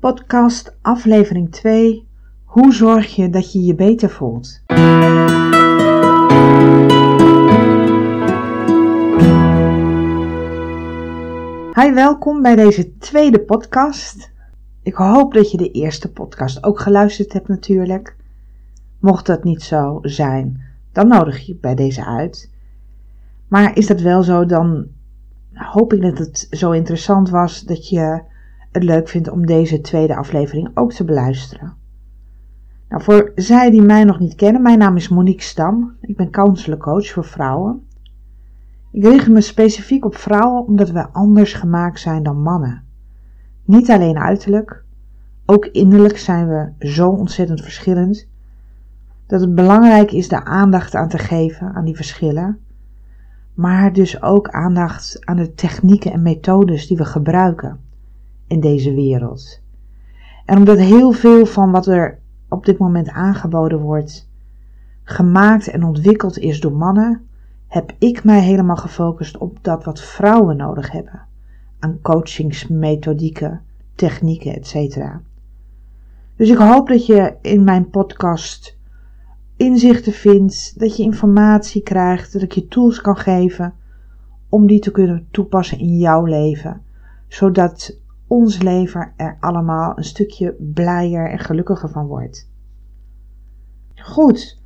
Podcast aflevering 2. Hoe zorg je dat je je beter voelt? Hi, welkom bij deze tweede podcast. Ik hoop dat je de eerste podcast ook geluisterd hebt natuurlijk. Mocht dat niet zo zijn, dan nodig je bij deze uit. Maar is dat wel zo, dan hoop ik dat het zo interessant was dat je het leuk vindt om deze tweede aflevering ook te beluisteren. Nou, voor zij die mij nog niet kennen, mijn naam is Monique Stam. Ik ben counselorcoach voor vrouwen. Ik richt me specifiek op vrouwen omdat we anders gemaakt zijn dan mannen. Niet alleen uiterlijk, ook innerlijk zijn we zo ontzettend verschillend dat het belangrijk is de aandacht aan te geven aan die verschillen, maar dus ook aandacht aan de technieken en methodes die we gebruiken in deze wereld. En omdat heel veel van wat er op dit moment aangeboden wordt, gemaakt en ontwikkeld is door mannen, heb ik mij helemaal gefocust op dat wat vrouwen nodig hebben. Aan coachingsmethodieken, technieken, etc. Dus ik hoop dat je in mijn podcast inzichten vindt, dat je informatie krijgt, dat ik je tools kan geven om die te kunnen toepassen in jouw leven, zodat ons leven er allemaal een stukje blijer en gelukkiger van wordt. Goed,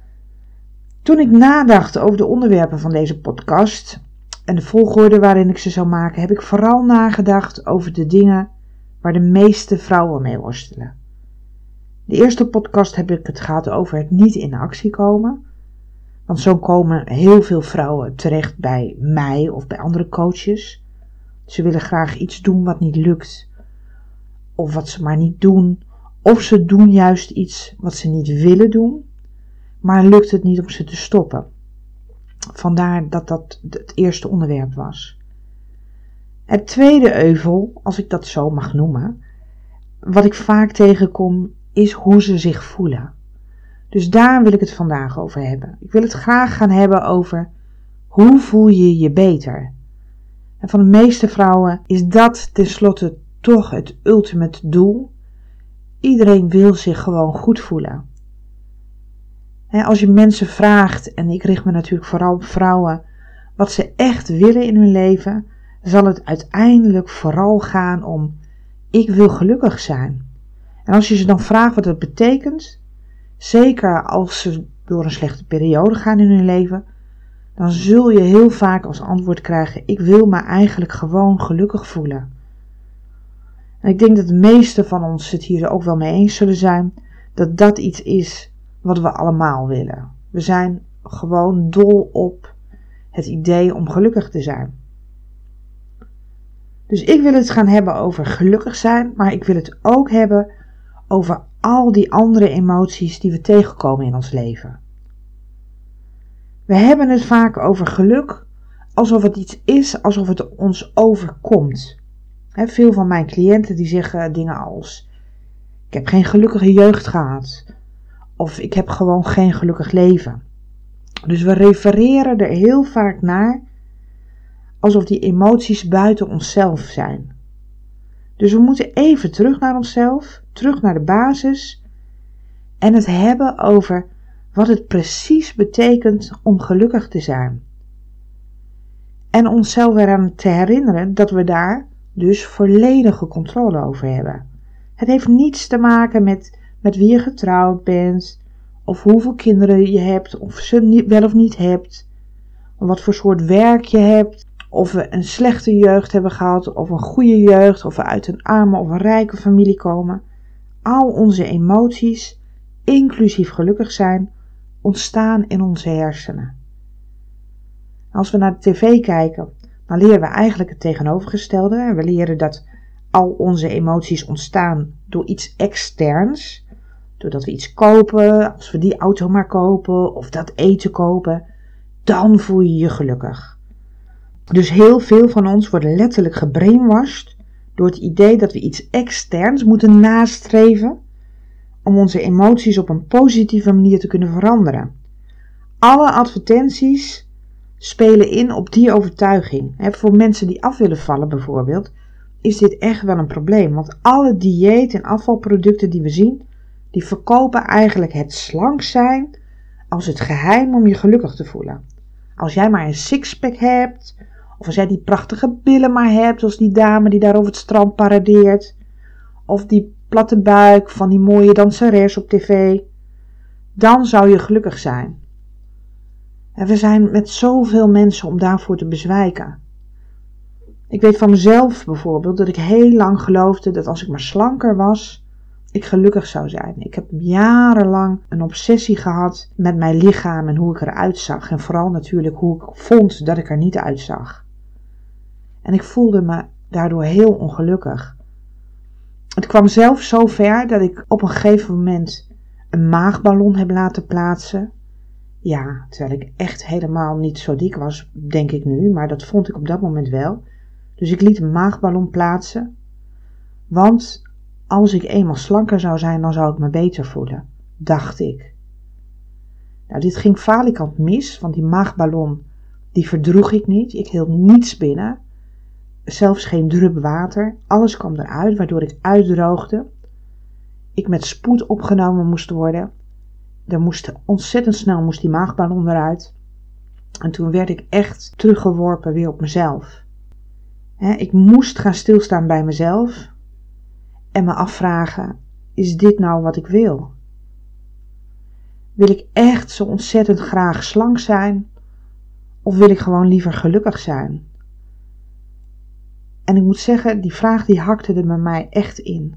toen ik nadacht over de onderwerpen van deze podcast en de volgorde waarin ik ze zou maken, heb ik vooral nagedacht over de dingen waar de meeste vrouwen mee worstelen. De eerste podcast heb ik het gehad over het niet in actie komen. Want zo komen heel veel vrouwen terecht bij mij of bij andere coaches. Ze willen graag iets doen wat niet lukt. Of wat ze maar niet doen. Of ze doen juist iets wat ze niet willen doen. Maar lukt het niet om ze te stoppen. Vandaar dat dat het eerste onderwerp was. Het tweede euvel, als ik dat zo mag noemen, wat ik vaak tegenkom, is hoe ze zich voelen. Dus daar wil ik het vandaag over hebben. Ik wil het graag gaan hebben over hoe voel je je beter. En van de meeste vrouwen is dat tenslotte toch het ultimate doel. Iedereen wil zich gewoon goed voelen. als je mensen vraagt, en ik richt me natuurlijk vooral op vrouwen, wat ze echt willen in hun leven, zal het uiteindelijk vooral gaan om: ik wil gelukkig zijn. En als je ze dan vraagt wat dat betekent, zeker als ze door een slechte periode gaan in hun leven, dan zul je heel vaak als antwoord krijgen: Ik wil me eigenlijk gewoon gelukkig voelen. En ik denk dat de meeste van ons het hier ook wel mee eens zullen zijn dat dat iets is wat we allemaal willen. We zijn gewoon dol op het idee om gelukkig te zijn. Dus ik wil het gaan hebben over gelukkig zijn, maar ik wil het ook hebben over al die andere emoties die we tegenkomen in ons leven. We hebben het vaak over geluk alsof het iets is, alsof het ons overkomt. Veel van mijn cliënten die zeggen dingen als: Ik heb geen gelukkige jeugd gehad. Of ik heb gewoon geen gelukkig leven. Dus we refereren er heel vaak naar alsof die emoties buiten onszelf zijn. Dus we moeten even terug naar onszelf, terug naar de basis en het hebben over wat het precies betekent om gelukkig te zijn. En onszelf eraan te herinneren dat we daar dus volledige controle over hebben. Het heeft niets te maken met, met wie je getrouwd bent, of hoeveel kinderen je hebt, of ze wel of niet hebt, of wat voor soort werk je hebt, of we een slechte jeugd hebben gehad, of een goede jeugd, of we uit een arme of een rijke familie komen. Al onze emoties, inclusief gelukkig zijn, ontstaan in onze hersenen. Als we naar de tv kijken, dan leren we eigenlijk het tegenovergestelde. We leren dat al onze emoties ontstaan door iets externs. Doordat we iets kopen, als we die auto maar kopen of dat eten kopen, dan voel je je gelukkig. Dus heel veel van ons worden letterlijk gebrainwashed door het idee dat we iets externs moeten nastreven om onze emoties op een positieve manier te kunnen veranderen. Alle advertenties spelen in op die overtuiging. voor mensen die af willen vallen bijvoorbeeld, is dit echt wel een probleem. Want alle dieet- en afvalproducten die we zien, die verkopen eigenlijk het slank zijn als het geheim om je gelukkig te voelen. Als jij maar een sixpack hebt, of als jij die prachtige billen maar hebt, zoals die dame die daar over het strand paradeert, of die platte buik van die mooie danseres op tv, dan zou je gelukkig zijn. En we zijn met zoveel mensen om daarvoor te bezwijken. Ik weet van mezelf bijvoorbeeld dat ik heel lang geloofde dat als ik maar slanker was, ik gelukkig zou zijn. Ik heb jarenlang een obsessie gehad met mijn lichaam en hoe ik eruit zag. En vooral natuurlijk hoe ik vond dat ik er niet uitzag. En ik voelde me daardoor heel ongelukkig. Het kwam zelfs zo ver dat ik op een gegeven moment een maagballon heb laten plaatsen. Ja, terwijl ik echt helemaal niet zo dik was, denk ik nu, maar dat vond ik op dat moment wel. Dus ik liet een maagballon plaatsen. Want als ik eenmaal slanker zou zijn, dan zou ik me beter voelen, dacht ik. Nou, dit ging falikant mis, want die maagballon, die verdroeg ik niet. Ik hield niets binnen. Zelfs geen drup water. Alles kwam eruit, waardoor ik uitdroogde. Ik met spoed opgenomen moest worden. Er moest ontzettend snel moest die maagballon eruit. En toen werd ik echt teruggeworpen weer op mezelf ik moest gaan stilstaan bij mezelf en me afvragen: is dit nou wat ik wil? Wil ik echt zo ontzettend graag slank zijn? Of wil ik gewoon liever gelukkig zijn? En ik moet zeggen, die vraag die hakte er bij mij echt in.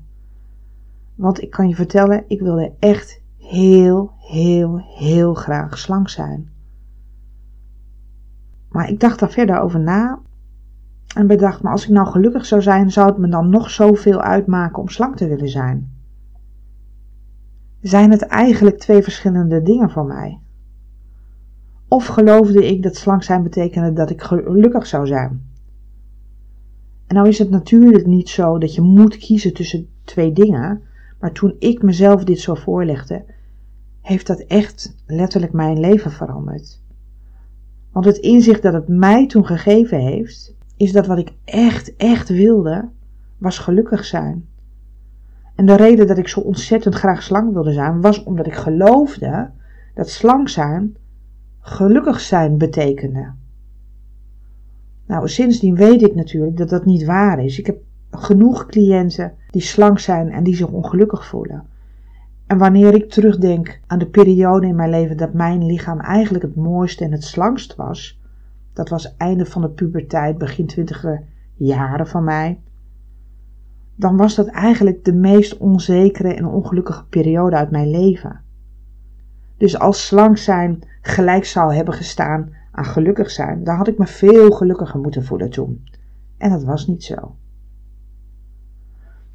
Want ik kan je vertellen, ik wilde echt heel, heel, heel graag slank zijn. Maar ik dacht daar verder over na en bedacht, maar als ik nou gelukkig zou zijn, zou het me dan nog zoveel uitmaken om slank te willen zijn? Zijn het eigenlijk twee verschillende dingen voor mij? Of geloofde ik dat slank zijn betekende dat ik gelukkig zou zijn? En nou is het natuurlijk niet zo dat je moet kiezen tussen twee dingen, maar toen ik mezelf dit zo voorlegde, heeft dat echt letterlijk mijn leven veranderd. Want het inzicht dat het mij toen gegeven heeft, is dat wat ik echt, echt wilde, was gelukkig zijn. En de reden dat ik zo ontzettend graag slank wilde zijn, was omdat ik geloofde dat slank zijn gelukkig zijn betekende. Nou, sindsdien weet ik natuurlijk dat dat niet waar is. Ik heb genoeg cliënten die slank zijn en die zich ongelukkig voelen. En wanneer ik terugdenk aan de periode in mijn leven dat mijn lichaam eigenlijk het mooiste en het slankst was, dat was einde van de puberteit, begin twintiger jaren van mij. Dan was dat eigenlijk de meest onzekere en ongelukkige periode uit mijn leven. Dus als slank zijn gelijk zou hebben gestaan aan gelukkig zijn, dan had ik me veel gelukkiger moeten voelen toen. En dat was niet zo.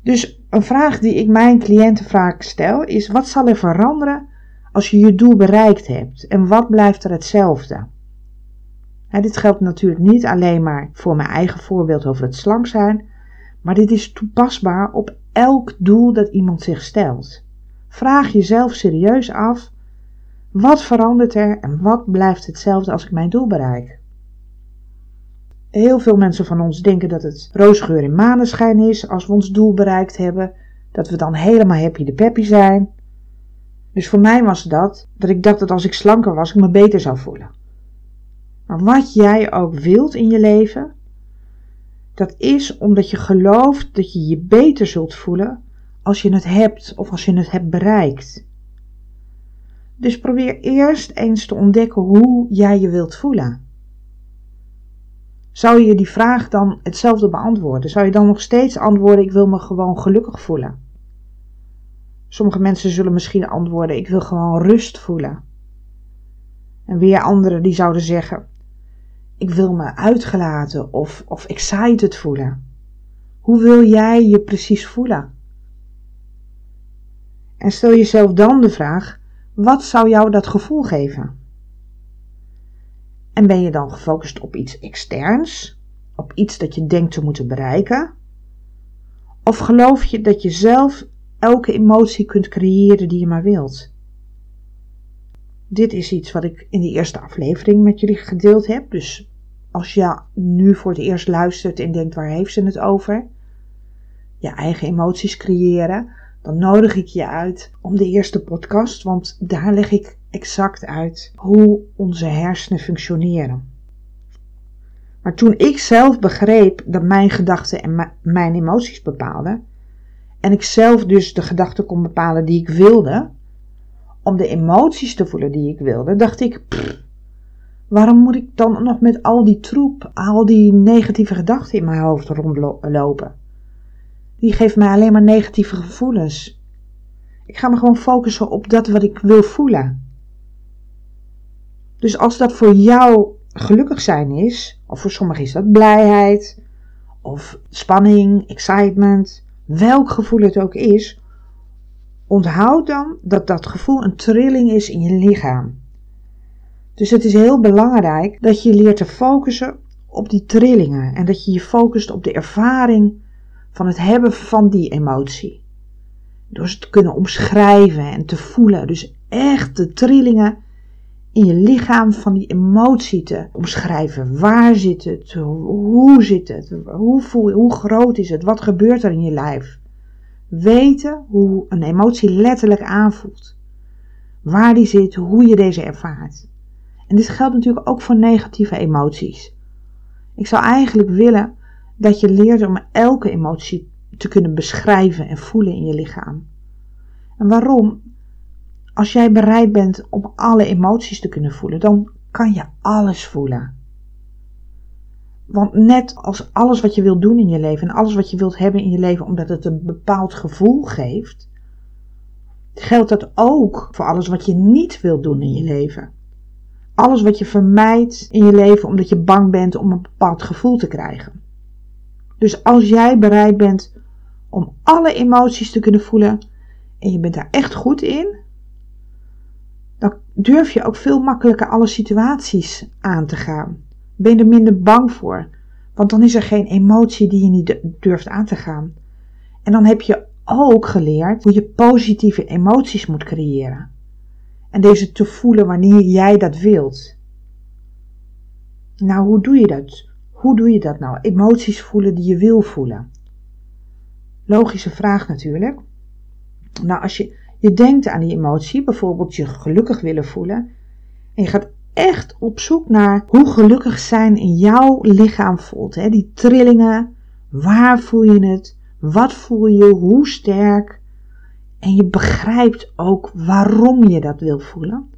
Dus een vraag die ik mijn cliënten vaak stel is: wat zal er veranderen als je je doel bereikt hebt en wat blijft er hetzelfde? dit geldt natuurlijk niet alleen maar voor mijn eigen voorbeeld over het slank zijn, maar dit is toepasbaar op elk doel dat iemand zich stelt. Vraag jezelf serieus af: wat verandert er en wat blijft hetzelfde als ik mijn doel bereik? Heel veel mensen van ons denken dat het roosgeur in maneschijn is als we ons doel bereikt hebben, dat we dan helemaal happy de peppy zijn. Dus voor mij was dat dat ik dacht dat als ik slanker was, ik me beter zou voelen. Maar wat jij ook wilt in je leven, dat is omdat je gelooft dat je je beter zult voelen als je het hebt of als je het hebt bereikt. Dus probeer eerst eens te ontdekken hoe jij je wilt voelen. Zou je die vraag dan hetzelfde beantwoorden? Zou je dan nog steeds antwoorden: Ik wil me gewoon gelukkig voelen? Sommige mensen zullen misschien antwoorden: Ik wil gewoon rust voelen. En weer anderen die zouden zeggen: ik wil me uitgelaten of, of excited voelen. Hoe wil jij je precies voelen? En stel jezelf dan de vraag: wat zou jou dat gevoel geven? En ben je dan gefocust op iets externs, op iets dat je denkt te moeten bereiken? Of geloof je dat je zelf elke emotie kunt creëren die je maar wilt? Dit is iets wat ik in de eerste aflevering met jullie gedeeld heb. Dus als je nu voor het eerst luistert en denkt waar heeft ze het over, je eigen emoties creëren, dan nodig ik je uit om de eerste podcast, want daar leg ik exact uit hoe onze hersenen functioneren. Maar toen ik zelf begreep dat mijn gedachten en mijn emoties bepaalden, en ik zelf dus de gedachten kon bepalen die ik wilde, om de emoties te voelen die ik wilde, dacht ik, waarom moet ik dan nog met al die troep, al die negatieve gedachten in mijn hoofd rondlopen? Die geeft mij alleen maar negatieve gevoelens. Ik ga me gewoon focussen op dat wat ik wil voelen. Dus als dat voor jou gelukkig zijn is, of voor sommigen is dat blijheid, of spanning, excitement, welk gevoel het ook is, onthoud dan dat dat gevoel een trilling is in je lichaam. Dus het is heel belangrijk dat je leert te focussen op die trillingen en dat je je focust op de ervaring van het hebben van die emotie. Door ze te kunnen omschrijven en te voelen. Dus echt de trillingen in je lichaam van die emotie te omschrijven. Waar zit het? Hoe zit het? Hoe, voel, hoe groot is het? Wat gebeurt er in je lijf? Weten hoe een emotie letterlijk aanvoelt. Waar die zit, hoe je deze ervaart. En dit geldt natuurlijk ook voor negatieve emoties. Ik zou eigenlijk willen dat je leert om elke emotie te kunnen beschrijven en voelen in je lichaam. En waarom? Als jij bereid bent om alle emoties te kunnen voelen, dan kan je alles voelen. Want net als alles wat je wilt doen in je leven en alles wat je wilt hebben in je leven, omdat het een bepaald gevoel geeft, geldt dat ook voor alles wat je niet wilt doen in je leven. Alles wat je vermijdt in je leven omdat je bang bent om een bepaald gevoel te krijgen. Dus als jij bereid bent om alle emoties te kunnen voelen en je bent daar echt goed in, dan durf je ook veel makkelijker alle situaties aan te gaan. Ben je er minder bang voor, want dan is er geen emotie die je niet durft aan te gaan. En dan heb je ook geleerd hoe je positieve emoties moet creëren. En deze te voelen wanneer jij dat wilt. Nou, hoe doe je dat? Hoe doe je dat nou? Emoties voelen die je wil voelen. Logische vraag natuurlijk. Nou, als je, je denkt aan die emotie, bijvoorbeeld je gelukkig willen voelen, en je gaat echt op zoek naar hoe gelukkig zijn in jouw lichaam voelt. Hè? Die trillingen, waar voel je het? Wat voel je? Hoe sterk? En je begrijpt ook waarom je dat wil voelen.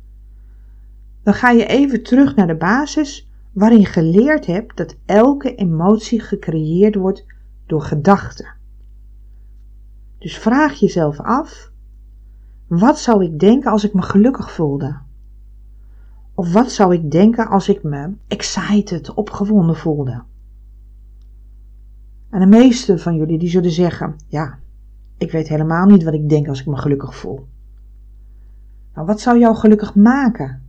Dan ga je even terug naar de basis waarin je geleerd hebt dat elke emotie gecreëerd wordt door gedachten. Dus vraag jezelf af: wat zou ik denken als ik me gelukkig voelde? Of wat zou ik denken als ik me excited, opgewonden voelde? En de meeste van jullie die zullen zeggen: ja, ik weet helemaal niet wat ik denk als ik me gelukkig voel. Nou, wat zou jou gelukkig maken?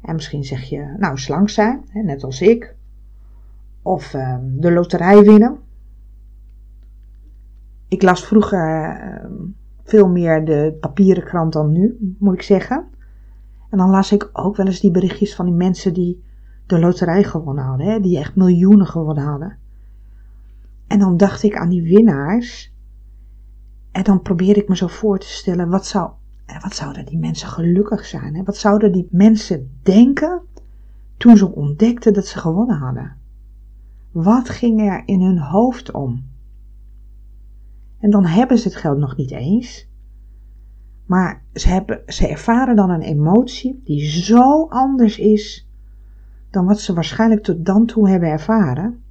En misschien zeg je, nou, slank zijn, net als ik. Of uh, de loterij winnen. Ik las vroeger uh, veel meer de papieren krant dan nu, moet ik zeggen. En dan las ik ook wel eens die berichtjes van die mensen die de loterij gewonnen hadden, hè, die echt miljoenen gewonnen hadden. En dan dacht ik aan die winnaars. En dan probeerde ik me zo voor te stellen, wat zou wat zouden die mensen gelukkig zijn? Hè? Wat zouden die mensen denken toen ze ontdekten dat ze gewonnen hadden? Wat ging er in hun hoofd om? En dan hebben ze het geld nog niet eens. Maar ze, hebben, ze ervaren dan een emotie die zo anders is dan wat ze waarschijnlijk tot dan toe hebben ervaren.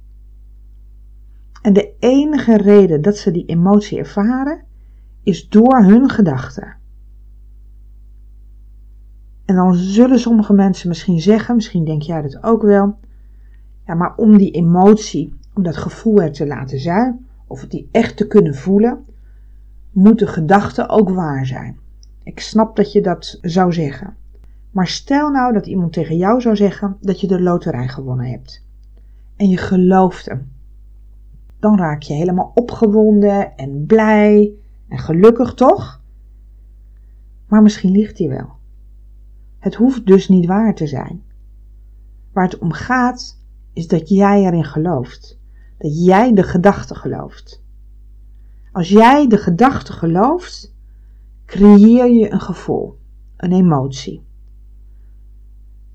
En de enige reden dat ze die emotie ervaren is door hun gedachten. En dan zullen sommige mensen misschien zeggen, misschien denk jij dat ook wel, ja, maar om die emotie, om dat gevoel er te laten zijn, of die echt te kunnen voelen, moet de gedachte ook waar zijn. Ik snap dat je dat zou zeggen. Maar stel nou dat iemand tegen jou zou zeggen dat je de loterij gewonnen hebt. En je gelooft hem. Dan raak je helemaal opgewonden en blij en gelukkig, toch? Maar misschien ligt hij wel. Het hoeft dus niet waar te zijn. Waar het om gaat, is dat jij erin gelooft. Dat jij de gedachte gelooft. Als jij de gedachte gelooft, creëer je een gevoel, een emotie.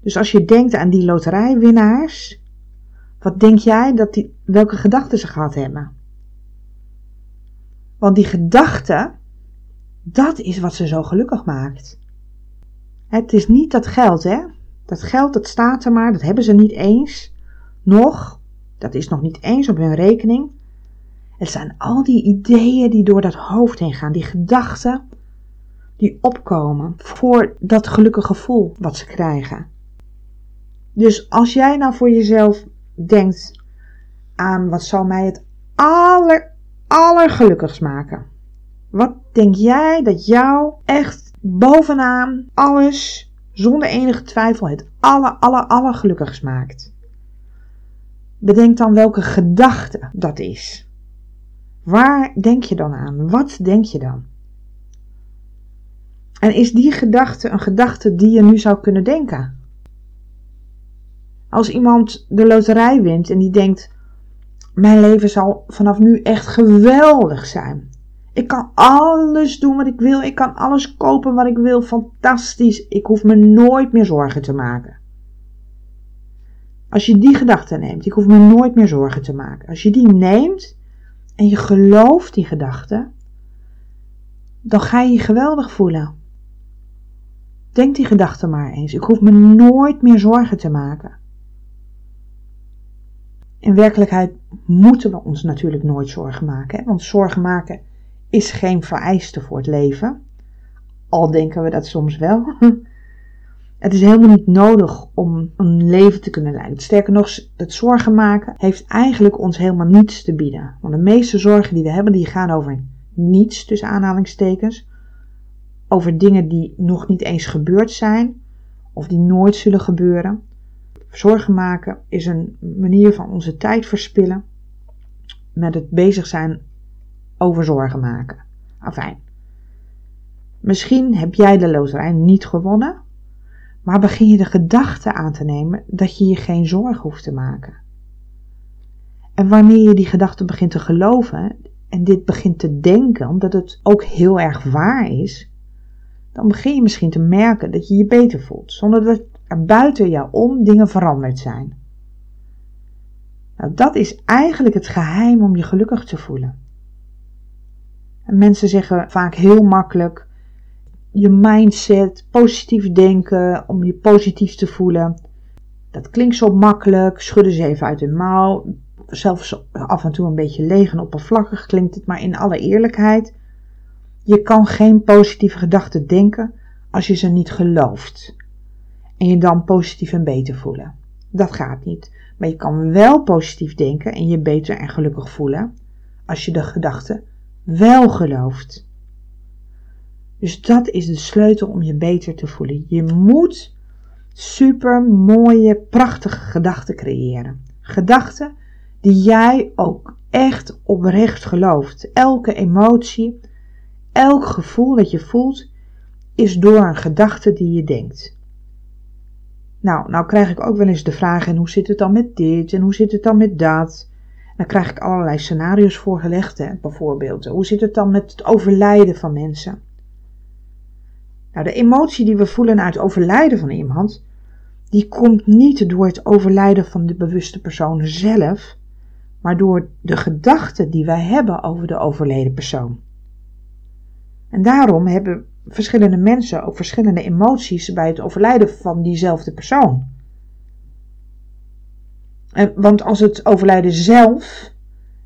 Dus als je denkt aan die loterijwinnaars, wat denk jij dat die, welke gedachten ze gehad hebben? Want die gedachte, dat is wat ze zo gelukkig maakt. Het is niet dat geld, hè? Dat geld, dat staat er maar, dat hebben ze niet eens. Nog, dat is nog niet eens op hun rekening. Het zijn al die ideeën die door dat hoofd heen gaan, die gedachten die opkomen voor dat gelukkige gevoel wat ze krijgen. Dus als jij nou voor jezelf denkt aan wat zou mij het aller, allergelukkigst maken. Wat denk jij dat jou echt bovenaan alles, zonder enige twijfel, het aller, aller, allergelukkigst maakt? Bedenk dan welke gedachte dat is. Waar denk je dan aan? Wat denk je dan? En is die gedachte een gedachte die je nu zou kunnen denken? Als iemand de loterij wint en die denkt: Mijn leven zal vanaf nu echt geweldig zijn. Ik kan alles doen wat ik wil. Ik kan alles kopen wat ik wil. Fantastisch. Ik hoef me nooit meer zorgen te maken. Als je die gedachte neemt, ik hoef me nooit meer zorgen te maken. Als je die neemt en je gelooft die gedachte, dan ga je je geweldig voelen. Denk die gedachte maar eens. Ik hoef me nooit meer zorgen te maken. In werkelijkheid moeten we ons natuurlijk nooit zorgen maken, want zorgen maken is geen vereiste voor het leven. Al denken we dat soms wel. Het is helemaal niet nodig om een leven te kunnen leiden. Sterker nog, het zorgen maken heeft eigenlijk ons helemaal niets te bieden. Want de meeste zorgen die we hebben, die gaan over niets, tussen aanhalingstekens. Over dingen die nog niet eens gebeurd zijn, of die nooit zullen gebeuren. Zorgen maken is een manier van onze tijd verspillen met het bezig zijn over zorgen maken. Afijn. Misschien heb jij de loterij niet gewonnen, maar begin je de gedachte aan te nemen dat je je geen zorgen hoeft te maken. En wanneer je die gedachte begint te geloven en dit begint te denken, omdat het ook heel erg waar is, dan begin je misschien te merken dat je je beter voelt, zonder dat er buiten jou om dingen veranderd zijn. Nou, dat is eigenlijk het geheim om je gelukkig te voelen. En mensen zeggen vaak heel makkelijk je mindset, positief denken, om je positief te voelen. Dat klinkt zo makkelijk, schudden ze even uit de mouw. Zelfs af en toe een beetje leeg en oppervlakkig klinkt het, maar in alle eerlijkheid, je kan geen positieve gedachten denken als je ze niet gelooft. En je dan positief en beter voelen. Dat gaat niet. Maar je kan wel positief denken en je beter en gelukkig voelen als je de gedachte wel gelooft. Dus dat is de sleutel om je beter te voelen. Je moet super mooie, prachtige gedachten creëren. Gedachten die jij ook echt oprecht gelooft. Elke emotie, elk gevoel dat je voelt, is door een gedachte die je denkt. Nou, nou krijg ik ook wel eens de vraag: en hoe zit het dan met dit? En hoe zit het dan met dat? Dan krijg ik allerlei scenario's voorgelegd, hè, bijvoorbeeld. Hoe zit het dan met het overlijden van mensen? Nou, de emotie die we voelen uit overlijden van iemand, die komt niet door het overlijden van de bewuste persoon zelf, maar door de gedachten die wij hebben over de overleden persoon. En daarom hebben verschillende mensen ook verschillende emoties bij het overlijden van diezelfde persoon. En, want als het overlijden zelf,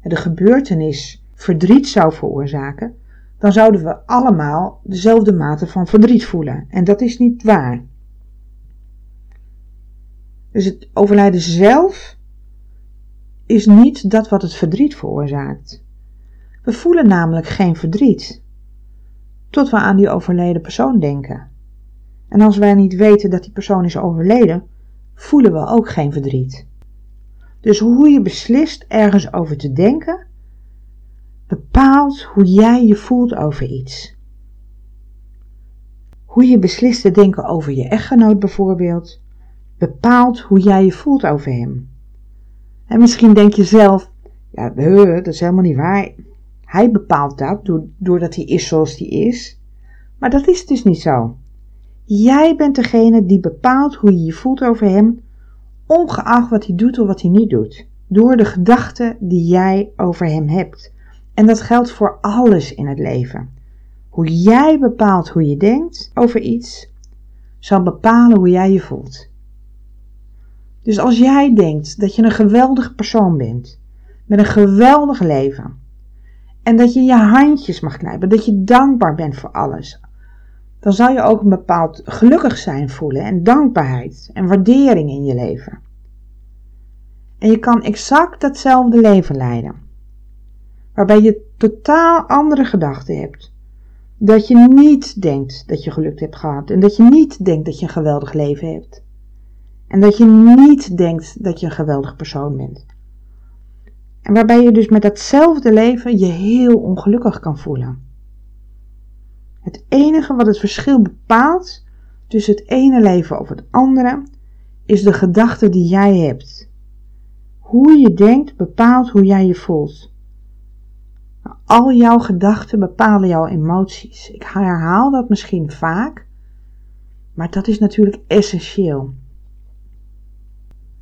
de gebeurtenis, verdriet zou veroorzaken, dan zouden we allemaal dezelfde mate van verdriet voelen. En dat is niet waar. Dus het overlijden zelf is niet dat wat het verdriet veroorzaakt. We voelen namelijk geen verdriet tot we aan die overleden persoon denken. En als wij niet weten dat die persoon is overleden, voelen we ook geen verdriet. Dus hoe je beslist ergens over te denken, bepaalt hoe jij je voelt over iets. Hoe je beslist te denken over je echtgenoot bijvoorbeeld, bepaalt hoe jij je voelt over hem. En misschien denk je zelf, Ja, dat is helemaal niet waar. Hij bepaalt dat doordat hij is zoals hij is. Maar dat is dus niet zo. Jij bent degene die bepaalt hoe je je voelt over hem, ongeacht wat hij doet of wat hij niet doet. Door de gedachten die jij over hem hebt. En dat geldt voor alles in het leven. Hoe jij bepaalt hoe je denkt over iets, zal bepalen hoe jij je voelt. Dus als jij denkt dat je een geweldige persoon bent, met een geweldig leven, en dat je je handjes mag knijpen, dat je dankbaar bent voor alles, dan zal je ook een bepaald gelukkig zijn voelen en dankbaarheid en waardering in je leven. En je kan exact datzelfde leven leiden, waarbij je totaal andere gedachten hebt. Dat je niet denkt dat je geluk hebt gehad en dat je niet denkt dat je een geweldig leven hebt. En dat je niet denkt dat je een geweldig persoon bent. En waarbij je dus met datzelfde leven je heel ongelukkig kan voelen. Het enige wat het verschil bepaalt tussen het ene leven of het andere is de gedachte die jij hebt. Hoe je denkt bepaalt hoe jij je voelt. Al jouw gedachten bepalen jouw emoties. Ik herhaal dat misschien vaak, maar dat is natuurlijk essentieel.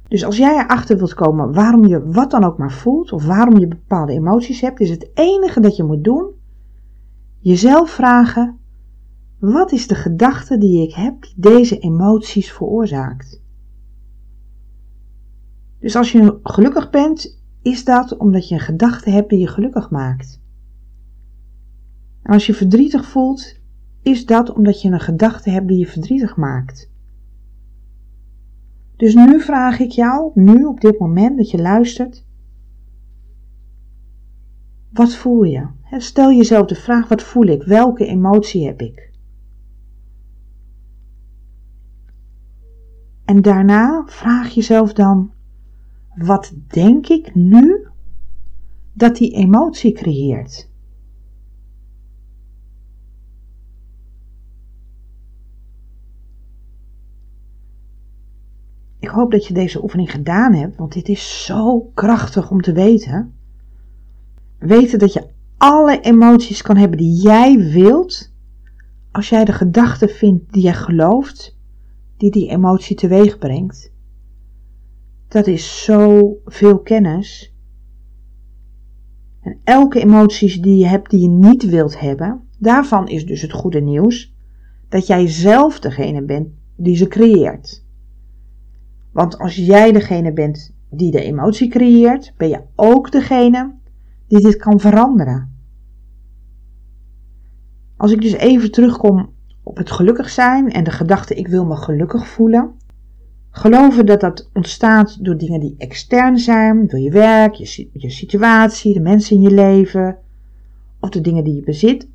Dus als jij erachter wilt komen waarom je wat dan ook maar voelt of waarom je bepaalde emoties hebt, is het enige dat je moet doen jezelf vragen: wat is de gedachte die ik heb die deze emoties veroorzaakt? Dus als je gelukkig bent, is dat omdat je een gedachte hebt die je gelukkig maakt. En als je verdrietig voelt, is dat omdat je een gedachte hebt die je verdrietig maakt. Dus nu vraag ik jou, nu op dit moment dat je luistert, wat voel je? Stel jezelf de vraag, wat voel ik? Welke emotie heb ik? En daarna vraag jezelf dan, wat denk ik nu dat die emotie creëert? Ik hoop dat je deze oefening gedaan hebt, want dit is zo krachtig om te weten. Weten dat je alle emoties kan hebben die jij wilt, als jij de gedachte vindt die jij gelooft, die die emotie teweeg brengt. Dat is zo veel kennis. En elke emoties die je hebt die je niet wilt hebben, daarvan is dus het goede nieuws dat jij zelf degene bent die ze creëert. Want als jij degene bent die de emotie creëert, ben je ook degene die dit kan veranderen. Als ik dus even terugkom op het gelukkig zijn en de gedachte ik wil me gelukkig voelen. Geloven dat dat ontstaat door dingen die extern zijn, door je werk, je, je situatie, de mensen in je leven of de dingen die je bezit.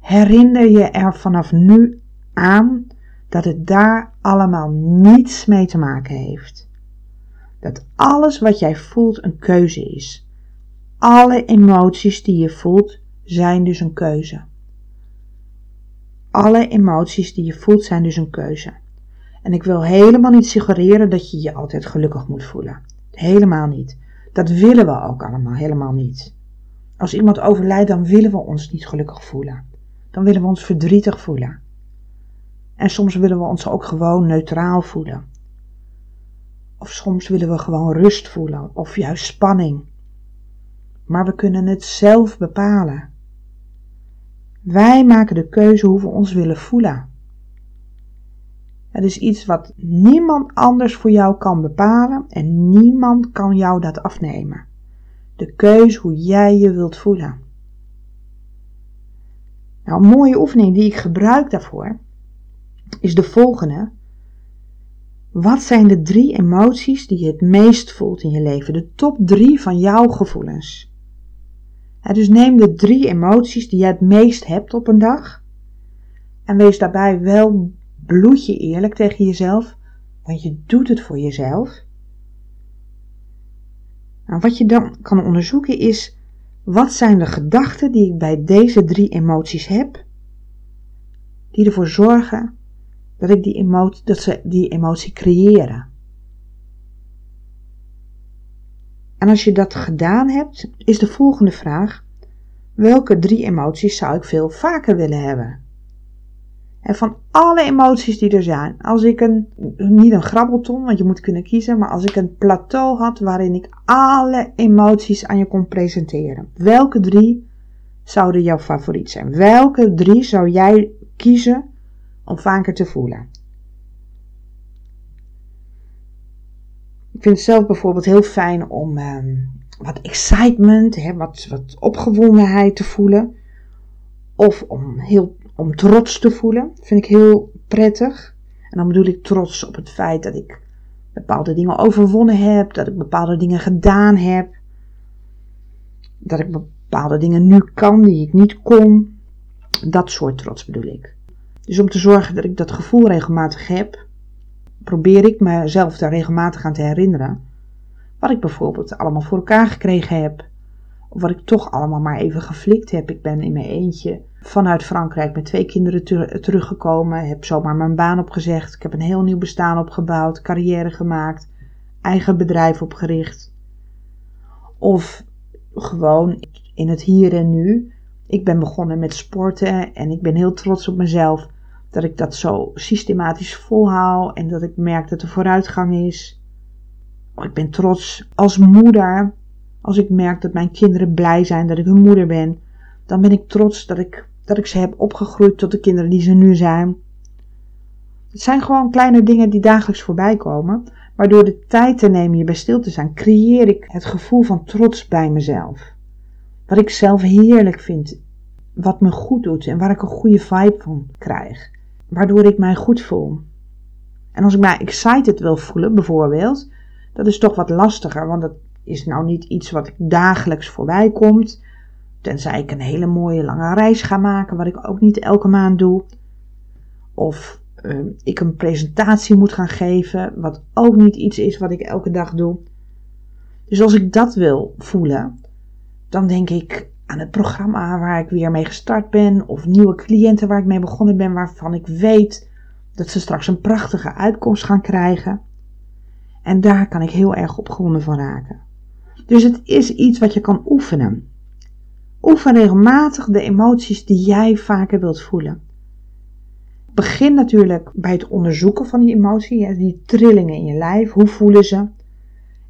Herinner je er vanaf nu aan dat het daar allemaal niets mee te maken heeft. Dat alles wat jij voelt een keuze is. Alle emoties die je voelt zijn dus een keuze. Alle emoties die je voelt zijn dus een keuze. En ik wil helemaal niet suggereren dat je je altijd gelukkig moet voelen. Helemaal niet. Dat willen we ook allemaal helemaal niet. Als iemand overlijdt, dan willen we ons niet gelukkig voelen. Dan willen we ons verdrietig voelen. En soms willen we ons ook gewoon neutraal voelen. Of soms willen we gewoon rust voelen of juist spanning. Maar we kunnen het zelf bepalen. Wij maken de keuze hoe we ons willen voelen. Het is iets wat niemand anders voor jou kan bepalen en niemand kan jou dat afnemen. De keuze hoe jij je wilt voelen. Nou, een mooie oefening die ik gebruik daarvoor is de volgende. Wat zijn de drie emoties die je het meest voelt in je leven? De top drie van jouw gevoelens. dus neem de drie emoties die je het meest hebt op een dag. En wees daarbij wel bloedje eerlijk tegen jezelf, want je doet het voor jezelf. Nou, wat je dan kan onderzoeken is, wat zijn de gedachten die ik bij deze drie emoties heb, die ervoor zorgen dat, ik die emotie, dat ze die emotie creëren. En als je dat gedaan hebt, is de volgende vraag: welke drie emoties zou ik veel vaker willen hebben? En van alle emoties die er zijn, als ik een, niet een grabbelton, want je moet kunnen kiezen, maar als ik een plateau had waarin ik alle emoties aan je kon presenteren, welke drie zouden jouw favoriet zijn? Welke drie zou jij kiezen om vaker te voelen? Ik vind het zelf bijvoorbeeld heel fijn om ehm, wat excitement, hè, wat, wat opgewondenheid te voelen. Of om, heel, om trots te voelen. vind ik heel prettig. En dan bedoel ik trots op het feit dat ik bepaalde dingen overwonnen heb. Dat ik bepaalde dingen gedaan heb. Dat ik bepaalde dingen nu kan die ik niet kon. Dat soort trots bedoel ik. Dus om te zorgen dat ik dat gevoel regelmatig heb, probeer ik mezelf daar regelmatig aan te herinneren. Wat ik bijvoorbeeld allemaal voor elkaar gekregen heb. Of wat ik toch allemaal maar even geflikt heb. Ik ben in mijn eentje vanuit Frankrijk met twee kinderen teruggekomen. Heb zomaar mijn baan opgezegd. Ik heb een heel nieuw bestaan opgebouwd. Carrière gemaakt. Eigen bedrijf opgericht. Of gewoon in het hier en nu. Ik ben begonnen met sporten en ik ben heel trots op mezelf dat ik dat zo systematisch volhoud en dat ik merk dat er vooruitgang is. Ik ben trots als moeder. Als ik merk dat mijn kinderen blij zijn dat ik hun moeder ben, dan ben ik trots dat ik, dat ik ze heb opgegroeid tot de kinderen die ze nu zijn. Het zijn gewoon kleine dingen die dagelijks voorbij komen, maar door de tijd te nemen je bij stil te zijn, creëer ik het gevoel van trots bij mezelf. Wat ik zelf heerlijk vind, wat me goed doet en waar ik een goede vibe van krijg waardoor ik mij goed voel. En als ik mij excited wil voelen, bijvoorbeeld, dat is toch wat lastiger, want dat is nou niet iets wat dagelijks voorbij komt. Tenzij ik een hele mooie lange reis ga maken, wat ik ook niet elke maand doe. Of uh, ik een presentatie moet gaan geven, wat ook niet iets is wat ik elke dag doe. Dus als ik dat wil voelen, dan denk ik, aan het programma waar ik weer mee gestart ben, of nieuwe cliënten waar ik mee begonnen ben, waarvan ik weet dat ze straks een prachtige uitkomst gaan krijgen. En daar kan ik heel erg opgewonden van raken. Dus het is iets wat je kan oefenen. Oefen regelmatig de emoties die jij vaker wilt voelen. Begin natuurlijk bij het onderzoeken van die emotie, die trillingen in je lijf. Hoe voelen ze?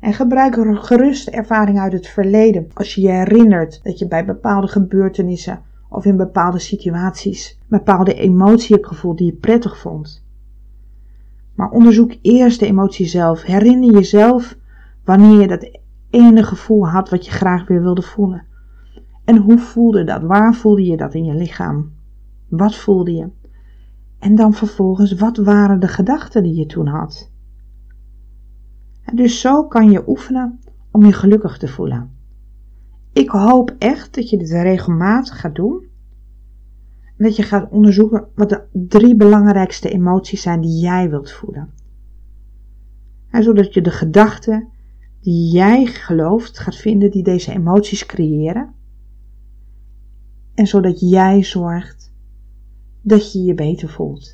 En gebruik gerust ervaring uit het verleden als je je herinnert dat je bij bepaalde gebeurtenissen of in bepaalde situaties bepaalde emotie hebt gevoeld die je prettig vond. Maar onderzoek eerst de emotie zelf. Herinner jezelf wanneer je dat ene gevoel had wat je graag weer wilde voelen. En hoe voelde dat? Waar voelde je dat in je lichaam? Wat voelde je? En dan vervolgens, wat waren de gedachten die je toen had? dus zo kan je oefenen om je gelukkig te voelen. Ik hoop echt dat je dit regelmatig gaat doen. En dat je gaat onderzoeken wat de drie belangrijkste emoties zijn die jij wilt voelen. En zodat je de gedachten die jij gelooft gaat vinden die deze emoties creëren. En zodat jij zorgt dat je je beter voelt.